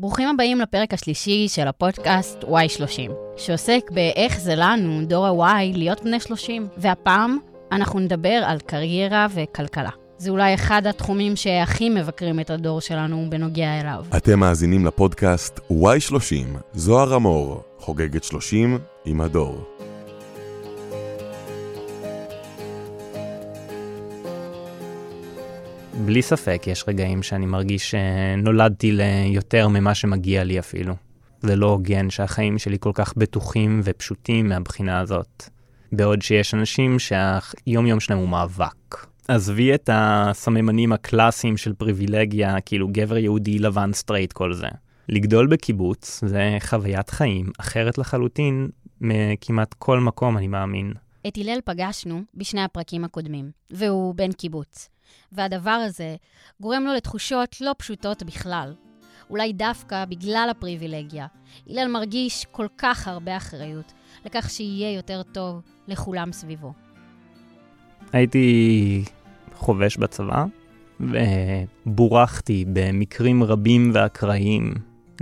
ברוכים הבאים לפרק השלישי של הפודקאסט Y30, שעוסק באיך זה לנו, דור ה-Y, להיות בני 30. והפעם אנחנו נדבר על קריירה וכלכלה. זה אולי אחד התחומים שהכי מבקרים את הדור שלנו בנוגע אליו. אתם מאזינים לפודקאסט Y30, זוהר אמור, חוגגת 30 עם הדור. בלי ספק יש רגעים שאני מרגיש שנולדתי ליותר ממה שמגיע לי אפילו. זה לא הוגן שהחיים שלי כל כך בטוחים ופשוטים מהבחינה הזאת. בעוד שיש אנשים שהיום יום שלהם הוא מאבק. עזבי את הסממנים הקלאסיים של פריבילגיה, כאילו גבר יהודי לבן סטרייט כל זה. לגדול בקיבוץ זה חוויית חיים אחרת לחלוטין מכמעט כל מקום, אני מאמין. את הלל פגשנו בשני הפרקים הקודמים, והוא בן קיבוץ. והדבר הזה גורם לו לתחושות לא פשוטות בכלל. אולי דווקא בגלל הפריבילגיה. הלל מרגיש כל כך הרבה אחריות לכך שיהיה יותר טוב לכולם סביבו. הייתי חובש בצבא, ובורחתי במקרים רבים ואקראיים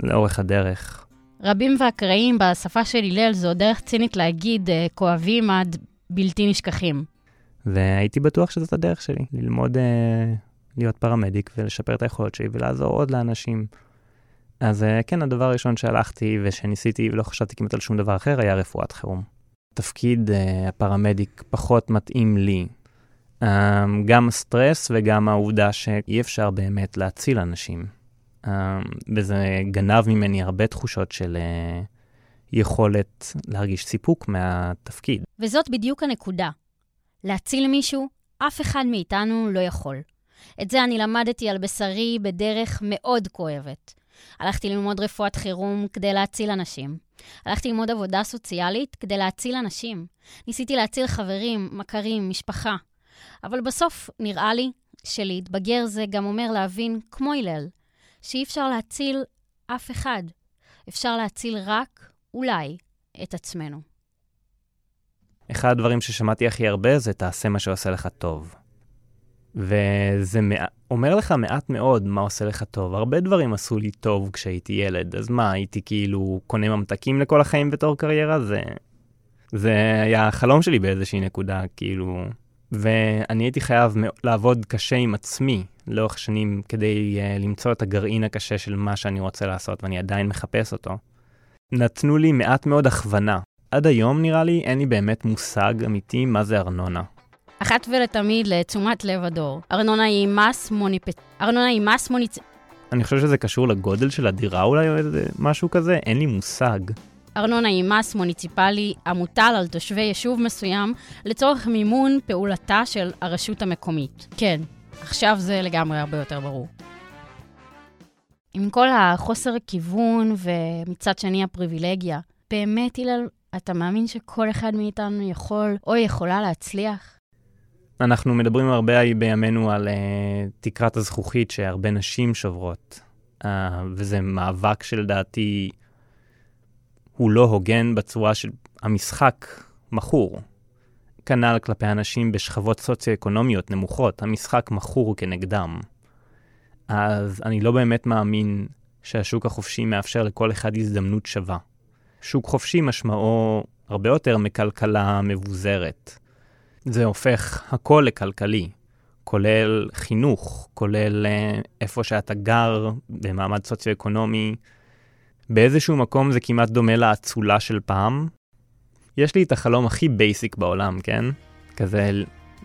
לאורך הדרך. רבים ואקראיים בשפה של הלל זו דרך צינית להגיד אה, כואבים עד בלתי נשכחים. והייתי בטוח שזאת הדרך שלי, ללמוד אה, להיות פרמדיק ולשפר את היכולות שלי ולעזור עוד לאנשים. אז אה, כן, הדבר הראשון שהלכתי ושניסיתי ולא חשבתי כמעט על שום דבר אחר היה רפואת חירום. תפקיד אה, הפרמדיק פחות מתאים לי. אה, גם הסטרס וגם העובדה שאי אפשר באמת להציל אנשים. אה, וזה גנב ממני הרבה תחושות של... אה, יכולת להרגיש סיפוק מהתפקיד. וזאת בדיוק הנקודה. להציל מישהו, אף אחד מאיתנו לא יכול. את זה אני למדתי על בשרי בדרך מאוד כואבת. הלכתי ללמוד רפואת חירום כדי להציל אנשים. הלכתי ללמוד עבודה סוציאלית כדי להציל אנשים. ניסיתי להציל חברים, מכרים, משפחה. אבל בסוף נראה לי שלהתבגר זה גם אומר להבין, כמו הלל, שאי אפשר להציל אף אחד. אפשר להציל רק, אולי, את עצמנו. אחד הדברים ששמעתי הכי הרבה זה תעשה מה שעושה לך טוב. וזה מע... אומר לך מעט מאוד מה עושה לך טוב. הרבה דברים עשו לי טוב כשהייתי ילד, אז מה, הייתי כאילו קונה ממתקים לכל החיים בתור קריירה? זה, זה היה החלום שלי באיזושהי נקודה, כאילו... ואני הייתי חייב לעבוד קשה עם עצמי לאורך שנים כדי uh, למצוא את הגרעין הקשה של מה שאני רוצה לעשות, ואני עדיין מחפש אותו. נתנו לי מעט מאוד הכוונה עד היום נראה לי אין לי באמת מושג אמיתי מה זה ארנונה. אחת ולתמיד לתשומת לב הדור. ארנונה היא מס מוניפ... ארנונה היא מס מוניצ... אני חושב שזה קשור לגודל של הדירה אולי או איזה משהו כזה, אין לי מושג. ארנונה היא מס מוניציפלי המוטל על תושבי יישוב מסוים לצורך מימון פעולתה של הרשות המקומית. כן, עכשיו זה לגמרי הרבה יותר ברור. עם כל החוסר כיוון ומצד שני הפריבילגיה, באמת, הלל, אתה מאמין שכל אחד מאיתנו יכול או יכולה להצליח? אנחנו מדברים הרבה בימינו על uh, תקרת הזכוכית שהרבה נשים שוברות, uh, וזה מאבק שלדעתי הוא לא הוגן בצורה של המשחק מכור. כנ"ל כלפי אנשים בשכבות סוציו-אקונומיות נמוכות, המשחק מכור כנגדם. אז אני לא באמת מאמין שהשוק החופשי מאפשר לכל אחד הזדמנות שווה. שוק חופשי משמעו הרבה יותר מכלכלה מבוזרת. זה הופך הכל לכלכלי, כולל חינוך, כולל אה, איפה שאתה גר במעמד סוציו-אקונומי. באיזשהו מקום זה כמעט דומה לאצולה של פעם. יש לי את החלום הכי basic בעולם, כן? כזה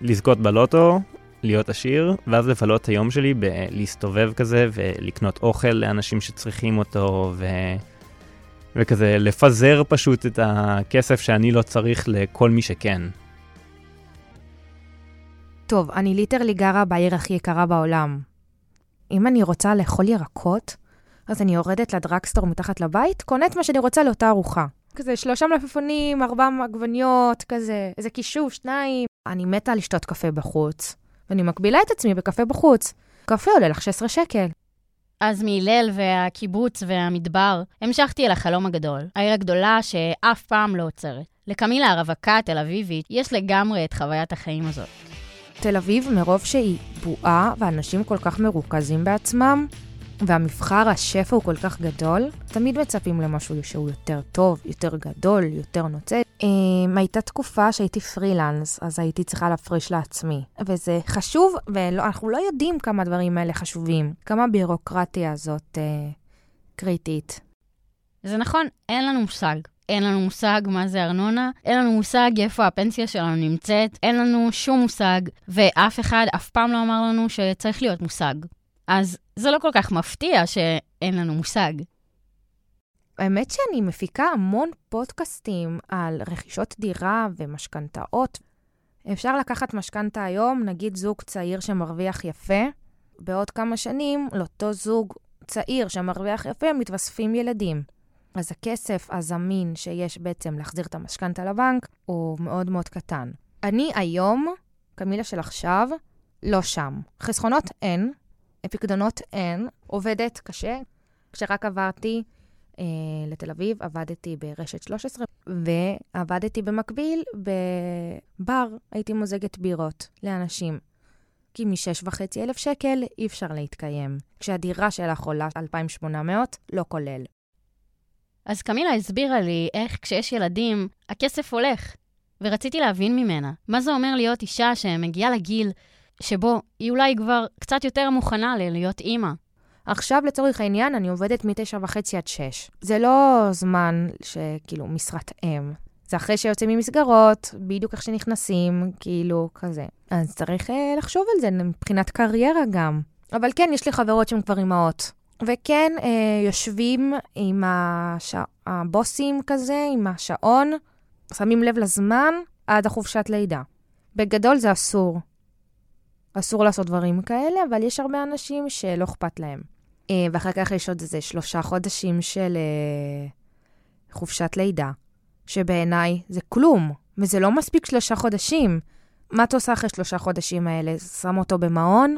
לזכות בלוטו, להיות עשיר, ואז לבלות את היום שלי בלהסתובב כזה ולקנות אוכל לאנשים שצריכים אותו, ו... וכזה לפזר פשוט את הכסף שאני לא צריך לכל מי שכן. טוב, אני literally גרה בעיר הכי יקרה בעולם. אם אני רוצה לאכול ירקות, אז אני יורדת לדרקסטור מתחת לבית, קונה את מה שאני רוצה לאותה ארוחה. כזה שלושה מלפפונים, ארבע עגבניות, כזה, איזה קישור, שניים. אני מתה לשתות קפה בחוץ, ואני מקבילה את עצמי בקפה בחוץ. קפה עולה לך 16 שקל. אז מהלל והקיבוץ והמדבר, המשכתי אל החלום הגדול, העיר הגדולה שאף פעם לא עוצרת. לקמילה הרווקה התל אביבית יש לגמרי את חוויית החיים הזאת. תל אביב, מרוב שהיא בועה ואנשים כל כך מרוכזים בעצמם, והמבחר, השפע הוא כל כך גדול, תמיד מצפים למשהו שהוא יותר טוב, יותר גדול, יותר נוצץ. הייתה תקופה שהייתי פרילנס, אז הייתי צריכה להפריש לעצמי. וזה חשוב, ואנחנו לא יודעים כמה הדברים האלה חשובים, כמה הבירוקרטיה הזאת uh, קריטית. זה נכון, אין לנו מושג. אין לנו מושג מה זה ארנונה, אין לנו מושג איפה הפנסיה שלנו נמצאת, אין לנו שום מושג, ואף אחד אף פעם לא אמר לנו שצריך להיות מושג. אז זה לא כל כך מפתיע שאין לנו מושג. האמת שאני מפיקה המון פודקאסטים על רכישות דירה ומשכנתאות. אפשר לקחת משכנתה היום, נגיד זוג צעיר שמרוויח יפה, בעוד כמה שנים לאותו זוג צעיר שמרוויח יפה מתווספים ילדים. אז הכסף הזמין שיש בעצם להחזיר את המשכנתה לבנק הוא מאוד מאוד קטן. אני היום, קמילה של עכשיו, לא שם. חסכונות אין, פיקדונות אין, עובדת קשה. כשרק עברתי אה, לתל אביב, עבדתי ברשת 13, ועבדתי במקביל בבר, הייתי מוזגת בירות לאנשים. כי מ-6,500 שקל אי אפשר להתקיים, כשהדירה שלך עולה 2,800, לא כולל. אז קמילה הסבירה לי איך כשיש ילדים, הכסף הולך. ורציתי להבין ממנה, מה זה אומר להיות אישה שמגיעה לגיל שבו היא אולי כבר קצת יותר מוכנה להיות אימא. עכשיו, לצורך העניין, אני עובדת מתשע וחצי עד שש. זה לא זמן שכאילו משרת אם. זה אחרי שיוצאים ממסגרות, בדיוק איך שנכנסים, כאילו, כזה. אז צריך אה, לחשוב על זה מבחינת קריירה גם. אבל כן, יש לי חברות שהן כבר אימהות. וכן, אה, יושבים עם הש... הבוסים כזה, עם השעון, שמים לב לזמן עד החופשת לידה. בגדול זה אסור. אסור לעשות דברים כאלה, אבל יש הרבה אנשים שלא אכפת להם. אה, ואחר כך יש עוד איזה שלושה חודשים של אה, חופשת לידה, שבעיניי זה כלום, וזה לא מספיק שלושה חודשים. מה את עושה אחרי שלושה חודשים האלה? שם אותו במעון?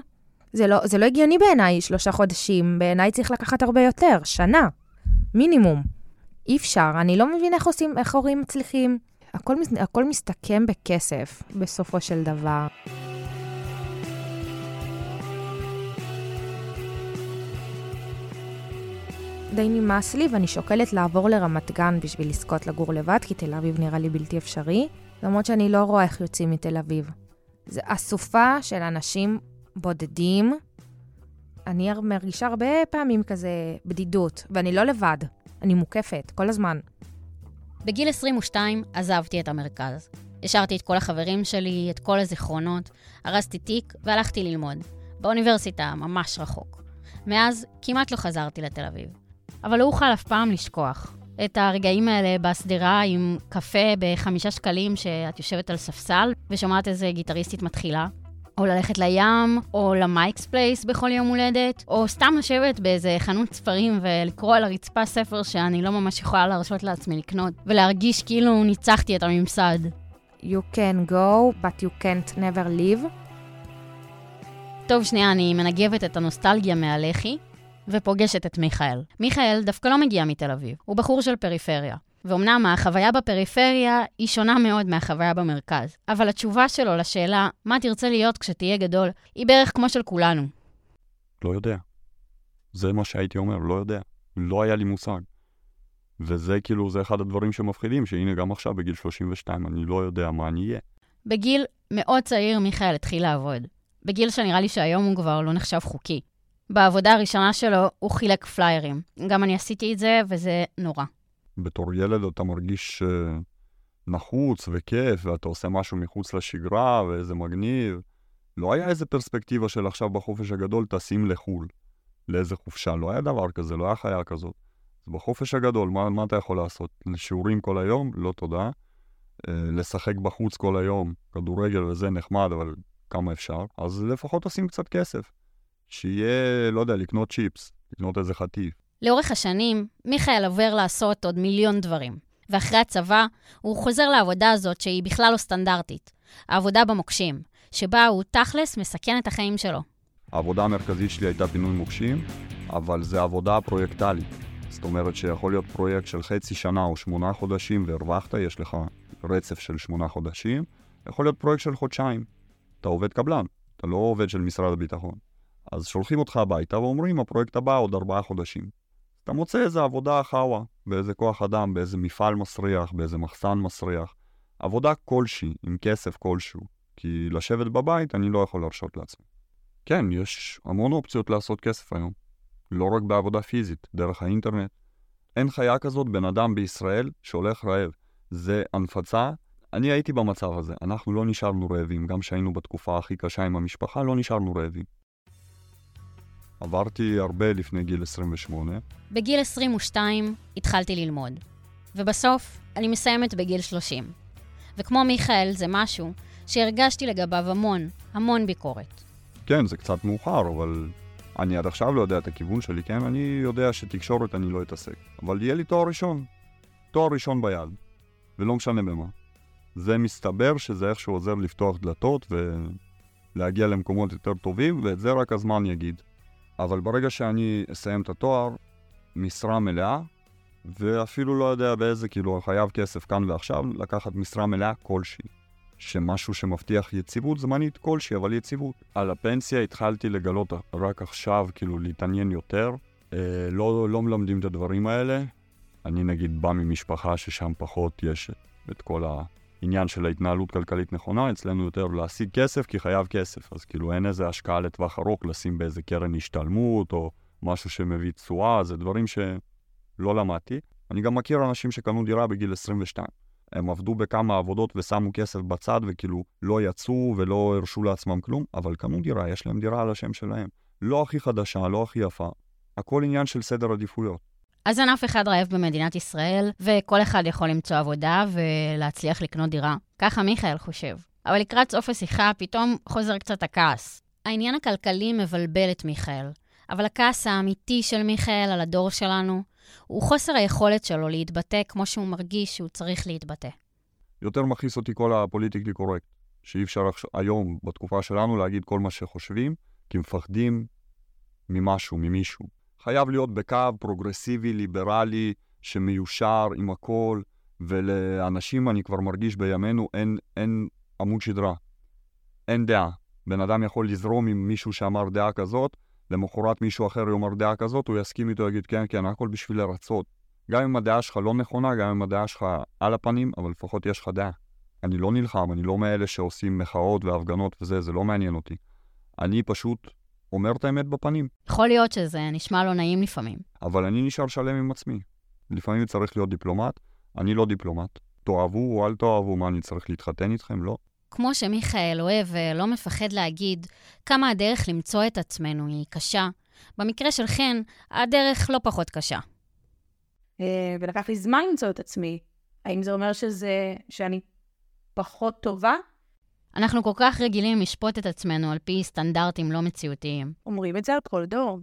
זה לא, זה לא הגיוני בעיניי, שלושה חודשים. בעיניי צריך לקחת הרבה יותר, שנה, מינימום. אי אפשר, אני לא מבינה איך עושים, איך הורים מצליחים. הכל, הכל מסתכם בכסף, בסופו של דבר. די נמאס לי ואני שוקלת לעבור לרמת גן בשביל לזכות לגור לבד, כי תל אביב נראה לי בלתי אפשרי, למרות שאני לא רואה איך יוצאים מתל אביב. זה אסופה של אנשים בודדים. אני מרגישה הרבה פעמים כזה בדידות, ואני לא לבד, אני מוקפת כל הזמן. בגיל 22 עזבתי את המרכז. השארתי את כל החברים שלי, את כל הזיכרונות, ארזתי תיק והלכתי ללמוד. באוניברסיטה, ממש רחוק. מאז כמעט לא חזרתי לתל אביב. אבל לא אוכל אף פעם לשכוח. את הרגעים האלה בסדרה עם קפה בחמישה שקלים שאת יושבת על ספסל ושומעת איזה גיטריסטית מתחילה, או ללכת לים, או ל Mike's Place בכל יום הולדת, או סתם לשבת באיזה חנות ספרים ולקרוא על הרצפה ספר שאני לא ממש יכולה להרשות לעצמי לקנות, ולהרגיש כאילו ניצחתי את הממסד. You can go, but you can't never leave. טוב, שנייה, אני מנגבת את הנוסטלגיה מהלחי, ופוגשת את מיכאל. מיכאל דווקא לא מגיע מתל אביב, הוא בחור של פריפריה. ואומנם החוויה בפריפריה היא שונה מאוד מהחוויה במרכז, אבל התשובה שלו לשאלה מה תרצה להיות כשתהיה גדול, היא בערך כמו של כולנו. לא יודע. זה מה שהייתי אומר, לא יודע. לא היה לי מושג. וזה כאילו, זה אחד הדברים שמפחידים, שהנה גם עכשיו בגיל 32 אני לא יודע מה אני אהיה. בגיל מאוד צעיר מיכאל התחיל לעבוד. בגיל שנראה לי שהיום הוא כבר לא נחשב חוקי. בעבודה הראשונה שלו הוא חילק פליירים. גם אני עשיתי את זה, וזה נורא. בתור ילד אתה מרגיש uh, נחוץ וכיף, ואתה עושה משהו מחוץ לשגרה, ואיזה מגניב. לא היה איזה פרספקטיבה של עכשיו בחופש הגדול טסים לחו"ל, לאיזה חופשה. לא היה דבר כזה, לא היה חיה כזאת. אז בחופש הגדול, מה, מה אתה יכול לעשות? שיעורים כל היום? לא תודה. Uh, לשחק בחוץ כל היום, כדורגל וזה נחמד, אבל כמה אפשר? אז לפחות עושים קצת כסף. שיהיה, לא יודע, לקנות צ'יפס, לקנות איזה חטיף. לאורך השנים, מיכאל עובר לעשות עוד מיליון דברים. ואחרי הצבא, הוא חוזר לעבודה הזאת שהיא בכלל לא סטנדרטית. העבודה במוקשים, שבה הוא תכלס מסכן את החיים שלו. העבודה המרכזית שלי הייתה פינוי מוקשים, אבל זה עבודה פרויקטלית. זאת אומרת שיכול להיות פרויקט של חצי שנה או שמונה חודשים והרווחת, יש לך רצף של שמונה חודשים. יכול להיות פרויקט של חודשיים. אתה עובד קבלן, אתה לא עובד של משרד הביטחון. אז שולחים אותך הביתה ואומרים, הפרויקט הבא עוד ארבעה חודשים. אתה מוצא איזה עבודה חאווה, באיזה כוח אדם, באיזה מפעל מסריח, באיזה מחסן מסריח. עבודה כלשהי, עם כסף כלשהו. כי לשבת בבית אני לא יכול להרשות לעצמי. כן, יש המון אופציות לעשות כסף היום. לא רק בעבודה פיזית, דרך האינטרנט. אין חיה כזאת בן אדם בישראל שהולך רעב. זה הנפצה. אני הייתי במצב הזה, אנחנו לא נשארנו רעבים, גם כשהיינו בתקופה הכי קשה עם המשפחה, לא נשארנו רעבים. עברתי הרבה לפני גיל 28. בגיל 22 התחלתי ללמוד, ובסוף אני מסיימת בגיל 30. וכמו מיכאל, זה משהו שהרגשתי לגביו המון, המון ביקורת. כן, זה קצת מאוחר, אבל אני עד עכשיו לא יודע את הכיוון שלי, כן? אני יודע שתקשורת אני לא אתעסק. אבל יהיה לי תואר ראשון. תואר ראשון ביד. ולא משנה במה. זה מסתבר שזה איכשהו עוזר לפתוח דלתות ולהגיע למקומות יותר טובים, ואת זה רק הזמן יגיד. אבל ברגע שאני אסיים את התואר, משרה מלאה, ואפילו לא יודע באיזה, כאילו, חייב כסף כאן ועכשיו, לקחת משרה מלאה כלשהי. שמשהו שמבטיח יציבות זמנית כלשהי, אבל יציבות. על הפנסיה התחלתי לגלות רק עכשיו, כאילו, להתעניין יותר. אה, לא, לא מלמדים את הדברים האלה. אני נגיד בא ממשפחה ששם פחות יש את כל העניין של ההתנהלות כלכלית נכונה, אצלנו יותר להשיג כסף כי חייב כסף. אז כאילו אין איזה השקעה לטווח ארוך לשים באיזה קרן השתלמות או משהו שמביא תשואה, זה דברים שלא למדתי. אני גם מכיר אנשים שקנו דירה בגיל 22. הם עבדו בכמה עבודות ושמו כסף בצד וכאילו לא יצאו ולא הרשו לעצמם כלום, אבל קנו דירה, יש להם דירה על השם שלהם. לא הכי חדשה, לא הכי יפה. הכל עניין של סדר עדיפויות. אז אין אף אחד רעב במדינת ישראל, וכל אחד יכול למצוא עבודה ולהצליח לקנות דירה. ככה מיכאל חושב. אבל לקראת סוף השיחה פתאום חוזר קצת הכעס. העניין הכלכלי מבלבל את מיכאל, אבל הכעס האמיתי של מיכאל על הדור שלנו הוא חוסר היכולת שלו להתבטא כמו שהוא מרגיש שהוא צריך להתבטא. יותר מכעיס אותי כל ה politically correct, שאי אפשר היום, בתקופה שלנו, להגיד כל מה שחושבים, כי מפחדים ממשהו, ממישהו. חייב להיות בקו פרוגרסיבי, ליברלי, שמיושר עם הכל, ולאנשים, אני כבר מרגיש בימינו, אין, אין עמוד שדרה. אין דעה. בן אדם יכול לזרום עם מישהו שאמר דעה כזאת, למחרת מישהו אחר יאמר דעה כזאת, הוא יסכים איתו, יגיד כן, כן, הכל בשביל לרצות. גם אם הדעה שלך לא נכונה, גם אם הדעה שלך על הפנים, אבל לפחות יש לך דעה. אני לא נלחם, אני לא מאלה שעושים מחאות והפגנות וזה, זה לא מעניין אותי. אני פשוט אומר את האמת בפנים. יכול להיות שזה נשמע לא נעים לפעמים. אבל אני נשאר שלם עם עצמי. לפעמים צריך להיות דיפלומט, אני לא דיפלומט. תאהבו או אל תאהבו, מה, אני צריך להתחתן איתכם? לא. כמו שמיכאל אוהב ולא מפחד להגיד כמה הדרך למצוא את עצמנו היא קשה, במקרה של חן, הדרך לא פחות קשה. אה, ולקח לי זמן למצוא את עצמי. האם זה אומר שזה, שאני פחות טובה? אנחנו כל כך רגילים לשפוט את עצמנו על פי סטנדרטים לא מציאותיים. אומרים את זה על כל דור.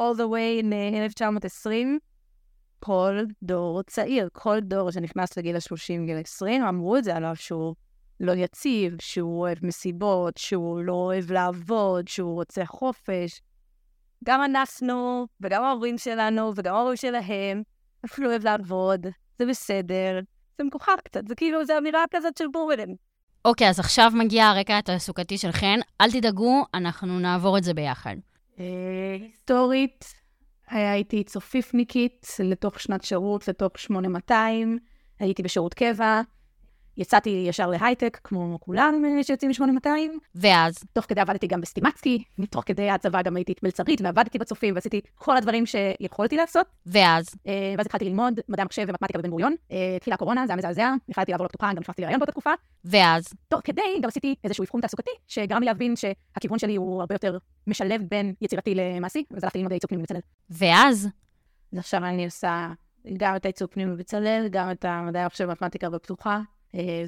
All the way ל-1920, כל דור צעיר, כל דור שנכנס לגיל ה-30, גיל 20, אמרו את זה עליו שהוא לא יציב, שהוא אוהב מסיבות, שהוא לא אוהב לעבוד, שהוא רוצה חופש. גם אנחנו, וגם ההורים שלנו, וגם ההורים שלהם, לא אוהב לעבוד, זה בסדר, זה מגוחך קצת, זה כאילו, זו אמירה כזאת של בורלן. אוקיי, אז עכשיו מגיע הרקע התעסוקתי של חן. אל תדאגו, אנחנו נעבור את זה ביחד. אה, היסטורית, הייתי צופיפניקית לתוך שנת שירות, לתוך 8200, הייתי בשירות קבע, יצאתי ישר להייטק, כמו כולם שיוצאים מ-8200. ואז? תוך כדי עבדתי גם בסטימצקי, תוך כדי הצבא גם הייתי מלצרית, ועבדתי בצופים, ועשיתי כל הדברים שיכולתי לעשות. ואז? אה, ואז התחלתי ללמוד מדעי המחשב ומתמטיקה בבן גוריון. אה, התחילה הקורונה, זה היה מזעזע, החלטתי לעבור לפתוחה, גם נכנסתי להיריון באותה תקופה. ואז? תוך כדי גם עשיתי איזשהו אבחון תעסוקתי, שגרם לי להבין שהכיוון שלי הוא הרבה יותר משלב בין יצירתי למעשי, ואז הלכתי ללמוד ייצוג פנימי בצלאל. ואז? עכשיו אני עושה גם את הייצוג פנימי בצלאל, גם את המדעי המחשב ומתמטיקה בפתוחה. אה,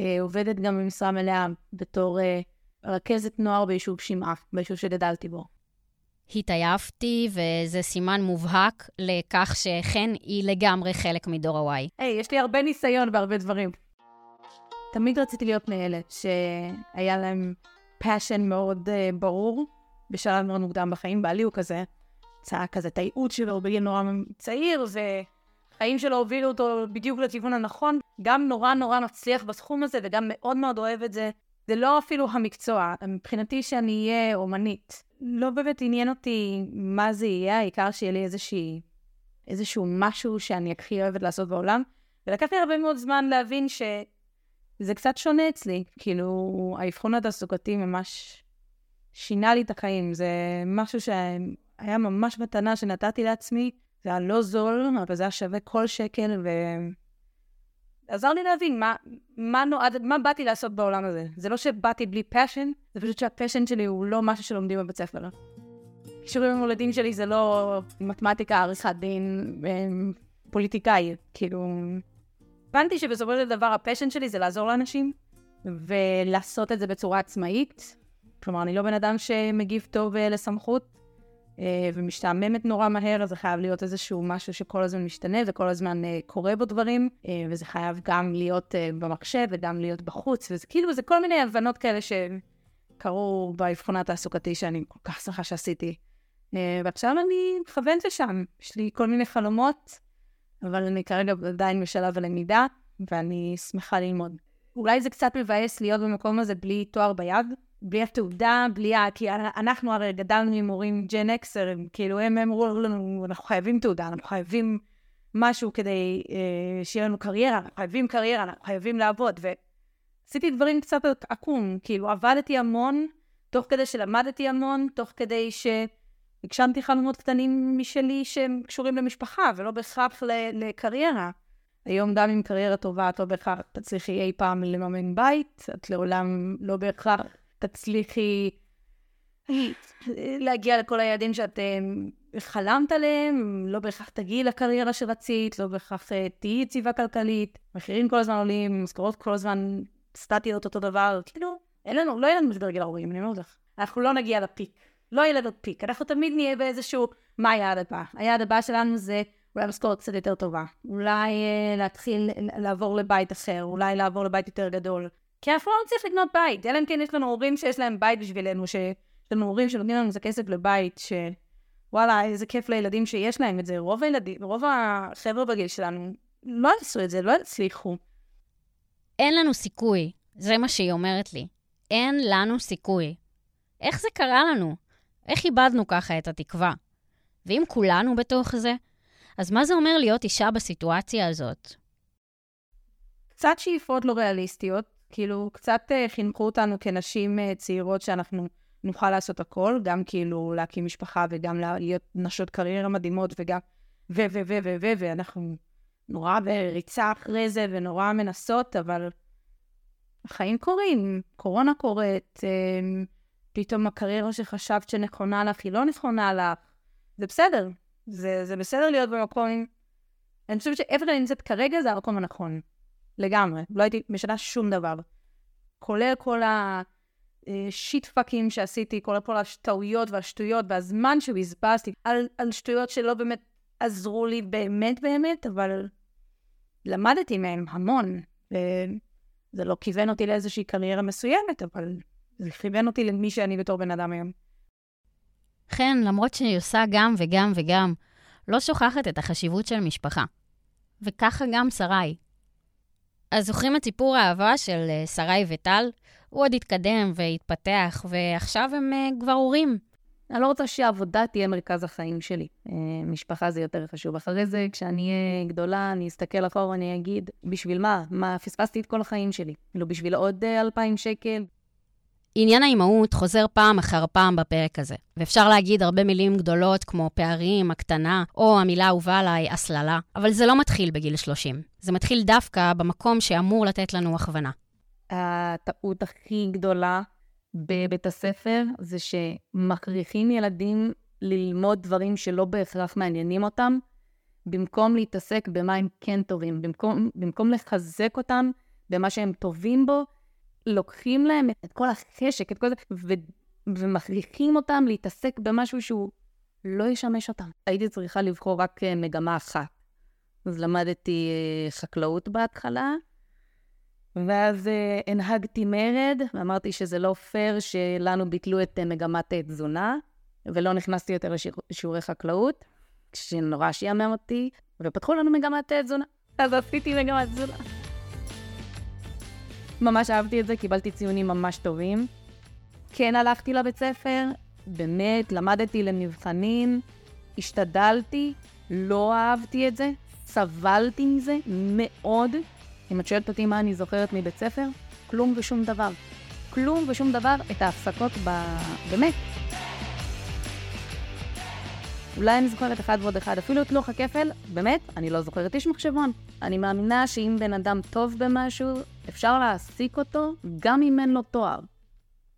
ועובדת גם במשרה מלאה בתור אה, רכזת נוער ביישוב שמעה, ביישוב שגדלתי בו. התעייפתי, וזה סימן מובהק לכך שחן היא לגמרי חלק מדור ה-Y. היי, hey, יש לי הרבה ניסיון בהרבה דברים. תמיד רציתי להיות מאלה שהיה להם passion מאוד uh, ברור בשלב מאוד מוקדם בחיים. בעלי הוא כזה, צעק כזה את הייעוד שלו בגיל נורא צעיר, והחיים שלו הובילו אותו בדיוק לכיוון הנכון. גם נורא נורא מצליח בסכום הזה וגם מאוד מאוד אוהב את זה. זה לא אפילו המקצוע, מבחינתי שאני אהיה אומנית. לא באמת עניין אותי מה זה יהיה, העיקר שיהיה לי איזושהי, איזשהו משהו שאני הכי אוהבת לעשות בעולם. ולקח לי הרבה מאוד זמן להבין שזה קצת שונה אצלי. כאילו, האבחון התעסוקתי ממש שינה לי את החיים. זה משהו שהיה ממש מתנה שנתתי לעצמי. זה היה לא זול, אבל זה היה שווה כל שקל, ו... עזר לי להבין מה, מה נועד, מה באתי לעשות בעולם הזה. זה לא שבאתי בלי פשן, זה פשוט שהפשן שלי הוא לא משהו שלומדים בבית ספר. כישורים המולדים שלי זה לא מתמטיקה, עריכת דין, אמ, פוליטיקאי, כאילו... הבנתי שבסופו של דבר הפשן שלי זה לעזור לאנשים, ולעשות את זה בצורה עצמאית. כלומר, אני לא בן אדם שמגיב טוב אה, לסמכות, ומשתעממת נורא מהר, אז זה חייב להיות איזשהו משהו שכל הזמן משתנה וכל הזמן אה, קורה בו דברים, אה, וזה חייב גם להיות במחשב וגם להיות בחוץ, וזה כאילו, זה כל מיני הבנות כאלה שקרו באבחון התעסוקתי שאני כל כך שמחה שעשיתי. ועכשיו אני מכוונת לשם, יש לי כל מיני חלומות, אבל אני כרגע עדיין בשלב הלמידה, ואני שמחה ללמוד. אולי זה קצת מבאס להיות במקום הזה בלי תואר ביד, בלי התעודה, בלי ה... כי אנחנו הרי גדלנו עם מורים ג'ן אקסרים, כאילו הם אמרו לנו, אנחנו חייבים תעודה, אנחנו חייבים משהו כדי אה, שיהיה לנו קריירה, אנחנו חייבים קריירה, אנחנו חייבים לעבוד, ועשיתי דברים קצת עקום, כאילו עבדתי המון, תוך כדי שלמדתי המון, תוך כדי שהגשמתי חלומות קטנים משלי שהם קשורים למשפחה, ולא בהכרח לקריירה. היום גם עם קריירה טובה, את לא בהכרח תצליחי אי פעם לממן בית, את לעולם לא בהכרח תצליחי להגיע לכל היעדים שאת אה, חלמת עליהם, לא בהכרח תגיעי לקריירה שרצית, לא בהכרח אה, תהיי יציבה כלכלית, מחירים כל הזמן עולים, משכורות כל הזמן סטטיות אותו דבר, כאילו, אין לנו, לא יהיה לנו משבר גיל 40, אני אומרת לך. אנחנו לא נגיע לפיק, לא יהיה לנו פיק, אנחנו תמיד נהיה באיזשהו, מה היעד הבא? היעד הבא שלנו זה אולי משכורת קצת יותר טובה, אולי אה, להתחיל לעבור לבית אחר, אולי לעבור לבית יותר גדול, כי אנחנו לא נצליח לקנות בית, אלא אם כן יש לנו הורים שיש להם בית בשבילנו, שיש לנו הורים שנותנים לנו את הכסף לבית, שוואלה, איזה כיף לילדים שיש להם את זה. רוב הילדים, רוב החבר'ה בגיל שלנו לא עשו את זה, לא הצליחו. אין לנו סיכוי, זה מה שהיא אומרת לי. אין לנו סיכוי. איך זה קרה לנו? איך איבדנו ככה את התקווה? ואם כולנו בתוך זה, אז מה זה אומר להיות אישה בסיטואציה הזאת? קצת שאיפות לא ריאליסטיות, כאילו, קצת uh, חינכו אותנו כנשים uh, צעירות שאנחנו נוכל לעשות הכל, גם כאילו להקים משפחה וגם להיות נשות קריירה מדהימות וגם ו ו ו ו ו ואנחנו נורא בריצה אחרי זה ונורא מנסות, אבל החיים קורים, קורונה קורית, uh, פתאום הקריירה שחשבת שנכונה לך היא לא נכונה לך, זה בסדר, זה, זה בסדר להיות במקום, אני חושבת שאיפה שאני נמצאת כרגע זה המקום הנכון. לגמרי. לא הייתי משנה שום דבר. כולל כל השיט פאקים שעשיתי, כולל כל הטעויות והשטויות והזמן שבזבזתי על, על שטויות שלא באמת עזרו לי באמת באמת, אבל למדתי מהם המון. וזה לא כיוון אותי לאיזושהי קריירה מסוימת, אבל זה כיוון אותי למי שאני בתור בן אדם היום. כן, למרות שהיא עושה גם וגם וגם, לא שוכחת את החשיבות של משפחה. וככה גם שרי. אז זוכרים את סיפור האהבה של אה, שרי וטל? הוא עוד התקדם והתפתח, ועכשיו הם uh, כבר הורים. אני לא רוצה שהעבודה תהיה מרכז החיים שלי. Uh, משפחה זה יותר חשוב. אחרי זה, כשאני אהיה גדולה, אני אסתכל אחורה ואני אגיד, בשביל מה? מה, פספסתי את כל החיים שלי. כאילו, בשביל עוד אלפיים שקל? עניין האימהות חוזר פעם אחר פעם בפרק הזה, ואפשר להגיד הרבה מילים גדולות כמו פערים, הקטנה, או המילה האהובה עליי, הסללה, אבל זה לא מתחיל בגיל 30. זה מתחיל דווקא במקום שאמור לתת לנו הכוונה. הטעות הכי גדולה בבית הספר זה שמכריחים ילדים ללמוד דברים שלא בהכרח מעניינים אותם, במקום להתעסק במה הם כן טובים, במקום, במקום לחזק אותם במה שהם טובים בו, לוקחים להם את כל החשק, את כל זה, ו- ומכריחים אותם להתעסק במשהו שהוא לא ישמש אותם. הייתי צריכה לבחור רק אה, מגמה אחת. אז למדתי אה, חקלאות בהתחלה, ואז uh, הנהגתי מרד, ואמרתי שזה לא פייר שלנו ביטלו את מגמת תזונה, ולא נכנסתי יותר לשיעורי חקלאות, שנורא שיאמם אותי, ופתחו לנו מגמת תזונה. אז עשיתי מגמת תזונה. ממש אהבתי את זה, קיבלתי ציונים ממש טובים. כן הלכתי לבית ספר, באמת, למדתי למבחנים, השתדלתי, לא אהבתי את זה, סבלתי מזה מאוד. אם את שואלת אותי מה אני זוכרת מבית ספר, כלום ושום דבר. כלום ושום דבר, את ההפסקות ב... באמת. אולי אני זוכרת אחד ועוד אחד, אפילו את לוח הכפל, באמת, אני לא זוכרת איש מחשבון. אני מאמינה שאם בן אדם טוב במשהו, אפשר להעסיק אותו גם אם אין לו תואר.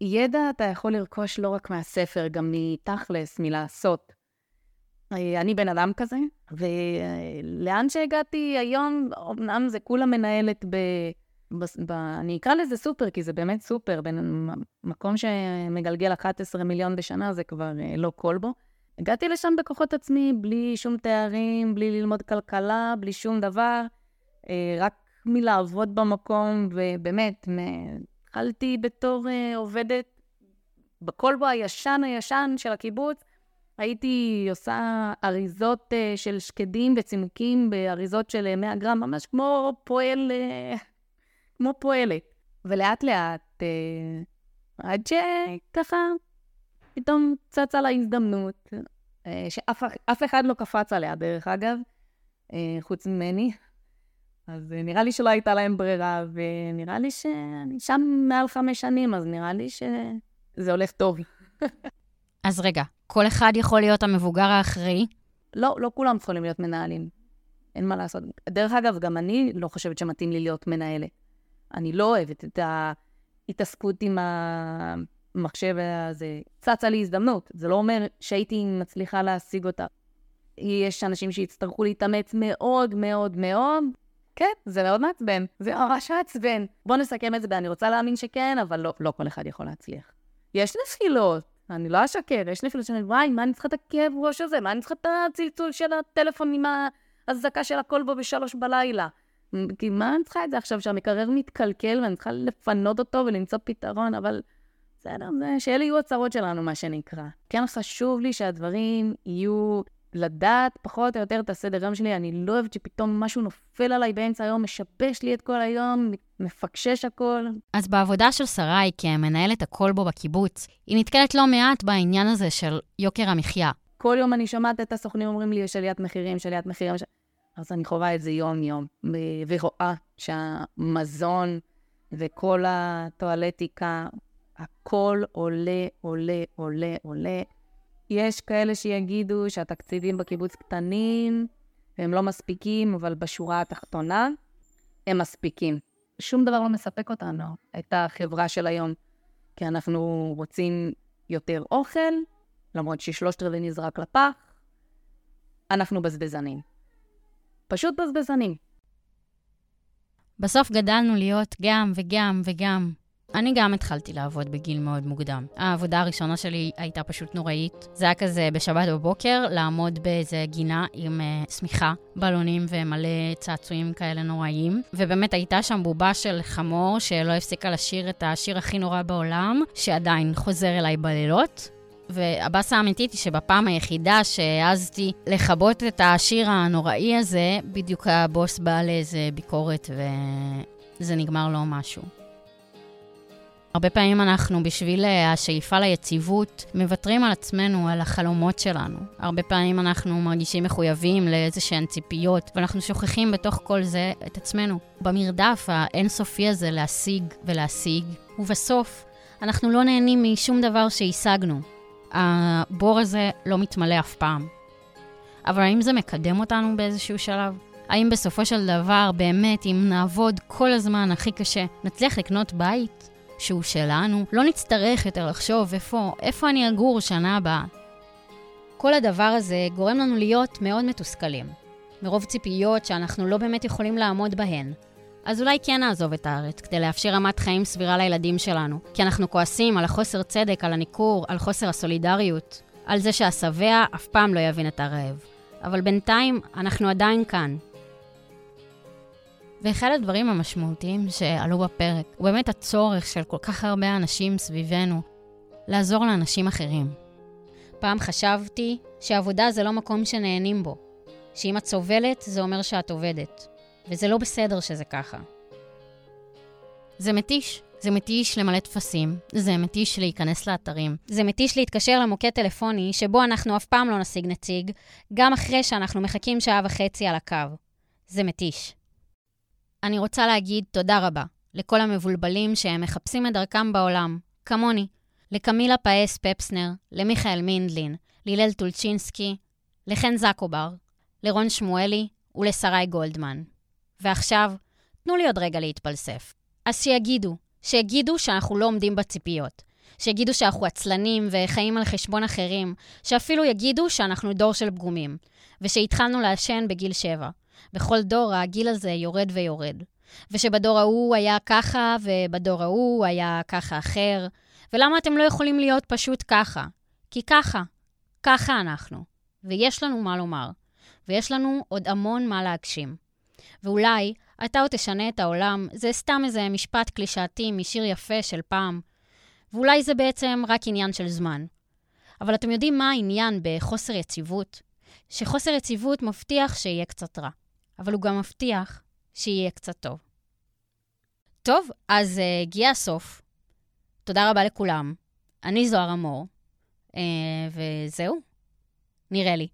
ידע אתה יכול לרכוש לא רק מהספר, גם מתכלס, מלעשות. אני בן אדם כזה, ולאן שהגעתי היום, אמנם זה כולה מנהלת ב... ב... ב... אני אקרא לזה סופר, כי זה באמת סופר, בין מקום שמגלגל 11 מיליון בשנה, זה כבר אה, לא כלבו. הגעתי לשם בכוחות עצמי, בלי שום תארים, בלי ללמוד כלכלה, בלי שום דבר, אה, רק מלעבוד במקום, ובאמת, התחלתי בתור uh, עובדת בכלבו הישן הישן של הקיבוץ. הייתי עושה אריזות uh, של שקדים וצימוקים באריזות של 100 גרם, ממש כמו פועל, כמו פועלת. ולאט לאט, עד שככה, פתאום צצה לה הזדמנות, שאף אחד לא קפץ עליה, דרך אגב, חוץ ממני. אז אה, נראה לי שלא הייתה להם ברירה, ונראה לי שאני שם מעל חמש שנים, אז נראה לי שזה הולך טוב. אז רגע, כל אחד יכול להיות המבוגר האחראי? לא, לא כולם יכולים להיות מנהלים. אין מה לעשות. דרך אגב, גם אני לא חושבת שמתאים לי להיות מנהלת. אני לא אוהבת את ההתעסקות עם המחשב הזה. צצה לי הזדמנות. זה לא אומר שהייתי מצליחה להשיג אותה. יש אנשים שיצטרכו להתאמץ מאוד מאוד מאוד, כן, זה מאוד מעצבן. זה ממש מעצבן. בואו נסכם את זה ואני רוצה להאמין שכן, אבל לא, לא כל אחד יכול להצליח. יש נפילות, אני לא אשקר, יש נפילות שאני, וואי, מה אני צריכה את הכאב ראש הזה? מה אני צריכה את הצלצול של הטלפון עם האזעקה של הכל בו בשלוש בלילה? כי מה אני צריכה את זה עכשיו, שהמקרר מתקלקל ואני צריכה לפנות אותו ולמצוא פתרון, אבל בסדר, שאלה יהיו הצרות שלנו, מה שנקרא. כן חשוב לי שהדברים יהיו לדעת פחות או יותר את הסדר יום שלי. אני לא אוהבת שפתאום משהו נופל עליי באמצע היום, משבש לי את כל היום, מפקשש הכל. אז בעבודה של שרי כמנהלת הכל בו בקיבוץ, היא נתקלת לא מעט בעניין הזה של יוקר המחיה. כל יום אני שומעת את הסוכנים אומרים לי, יש עליית מחירים, יש עליית מחירים. ש... אז אני חווה את זה יום-יום, ורואה שהמזון וכל הטואלטיקה, הכל עולה, עולה, עולה, עולה. יש כאלה שיגידו שהתקציבים בקיבוץ קטנים, והם לא מספיקים, אבל בשורה התחתונה, הם מספיקים. שום דבר לא מספק אותנו, את החברה של היום, כי אנחנו רוצים יותר אוכל, למרות ששלושת רבעי נזרק לפח, אנחנו בזבזנים. פשוט בזבזנים. בסוף גדלנו להיות גם וגם וגם. אני גם התחלתי לעבוד בגיל מאוד מוקדם. העבודה הראשונה שלי הייתה פשוט נוראית. זה היה כזה בשבת בבוקר, לעמוד באיזה גינה עם uh, שמיכה, בלונים ומלא צעצועים כאלה נוראיים. ובאמת הייתה שם בובה של חמור שלא הפסיקה לשיר את השיר הכי נורא בעולם, שעדיין חוזר אליי בלילות. והבאסה האמיתית היא שבפעם היחידה שהעזתי לכבות את השיר הנוראי הזה, בדיוק הבוס בא לאיזה ביקורת וזה נגמר לו משהו. הרבה פעמים אנחנו, בשביל אה, השאיפה ליציבות, מוותרים על עצמנו, על החלומות שלנו. הרבה פעמים אנחנו מרגישים מחויבים לאיזה שהן ציפיות, ואנחנו שוכחים בתוך כל זה את עצמנו. במרדף האינסופי הזה להשיג ולהשיג, ובסוף אנחנו לא נהנים משום דבר שהשגנו. הבור הזה לא מתמלא אף פעם. אבל האם זה מקדם אותנו באיזשהו שלב? האם בסופו של דבר, באמת, אם נעבוד כל הזמן הכי קשה, נצליח לקנות בית? שהוא שלנו, לא נצטרך יותר לחשוב איפה, איפה אני אגור שנה הבאה. כל הדבר הזה גורם לנו להיות מאוד מתוסכלים, מרוב ציפיות שאנחנו לא באמת יכולים לעמוד בהן. אז אולי כן נעזוב את הארץ כדי לאפשר רמת חיים סבירה לילדים שלנו, כי אנחנו כועסים על החוסר צדק, על הניכור, על חוסר הסולידריות, על זה שהשבע אף פעם לא יבין את הרעב. אבל בינתיים אנחנו עדיין כאן, ואחד הדברים המשמעותיים שעלו בפרק הוא באמת הצורך של כל כך הרבה אנשים סביבנו לעזור לאנשים אחרים. פעם חשבתי שעבודה זה לא מקום שנהנים בו, שאם את סובלת זה אומר שאת עובדת, וזה לא בסדר שזה ככה. זה מתיש, זה מתיש למלא טפסים, זה מתיש להיכנס לאתרים, זה מתיש להתקשר למוקד טלפוני שבו אנחנו אף פעם לא נשיג נציג, גם אחרי שאנחנו מחכים שעה וחצי על הקו. זה מתיש. אני רוצה להגיד תודה רבה לכל המבולבלים שהם מחפשים את דרכם בעולם, כמוני, לקמילה פאס פפסנר, למיכאל מינדלין, להלל טולצ'ינסקי, לחן זקובר, לרון שמואלי ולשרי גולדמן. ועכשיו, תנו לי עוד רגע להתפלסף. אז שיגידו, שיגידו שאנחנו לא עומדים בציפיות. שיגידו שאנחנו עצלנים וחיים על חשבון אחרים, שאפילו יגידו שאנחנו דור של פגומים, ושהתחלנו לעשן בגיל שבע. בכל דור הגיל הזה יורד ויורד. ושבדור ההוא היה ככה, ובדור ההוא היה ככה אחר. ולמה אתם לא יכולים להיות פשוט ככה? כי ככה. ככה אנחנו. ויש לנו מה לומר. ויש לנו עוד המון מה להגשים. ואולי אתה עוד תשנה את העולם, זה סתם איזה משפט קלישאתי משיר יפה של פעם. ואולי זה בעצם רק עניין של זמן. אבל אתם יודעים מה העניין בחוסר יציבות? שחוסר יציבות מבטיח שיהיה קצת רע, אבל הוא גם מבטיח שיהיה קצת טוב. טוב, אז uh, הגיע הסוף. תודה רבה לכולם. אני זוהר אמור, uh, וזהו, נראה לי.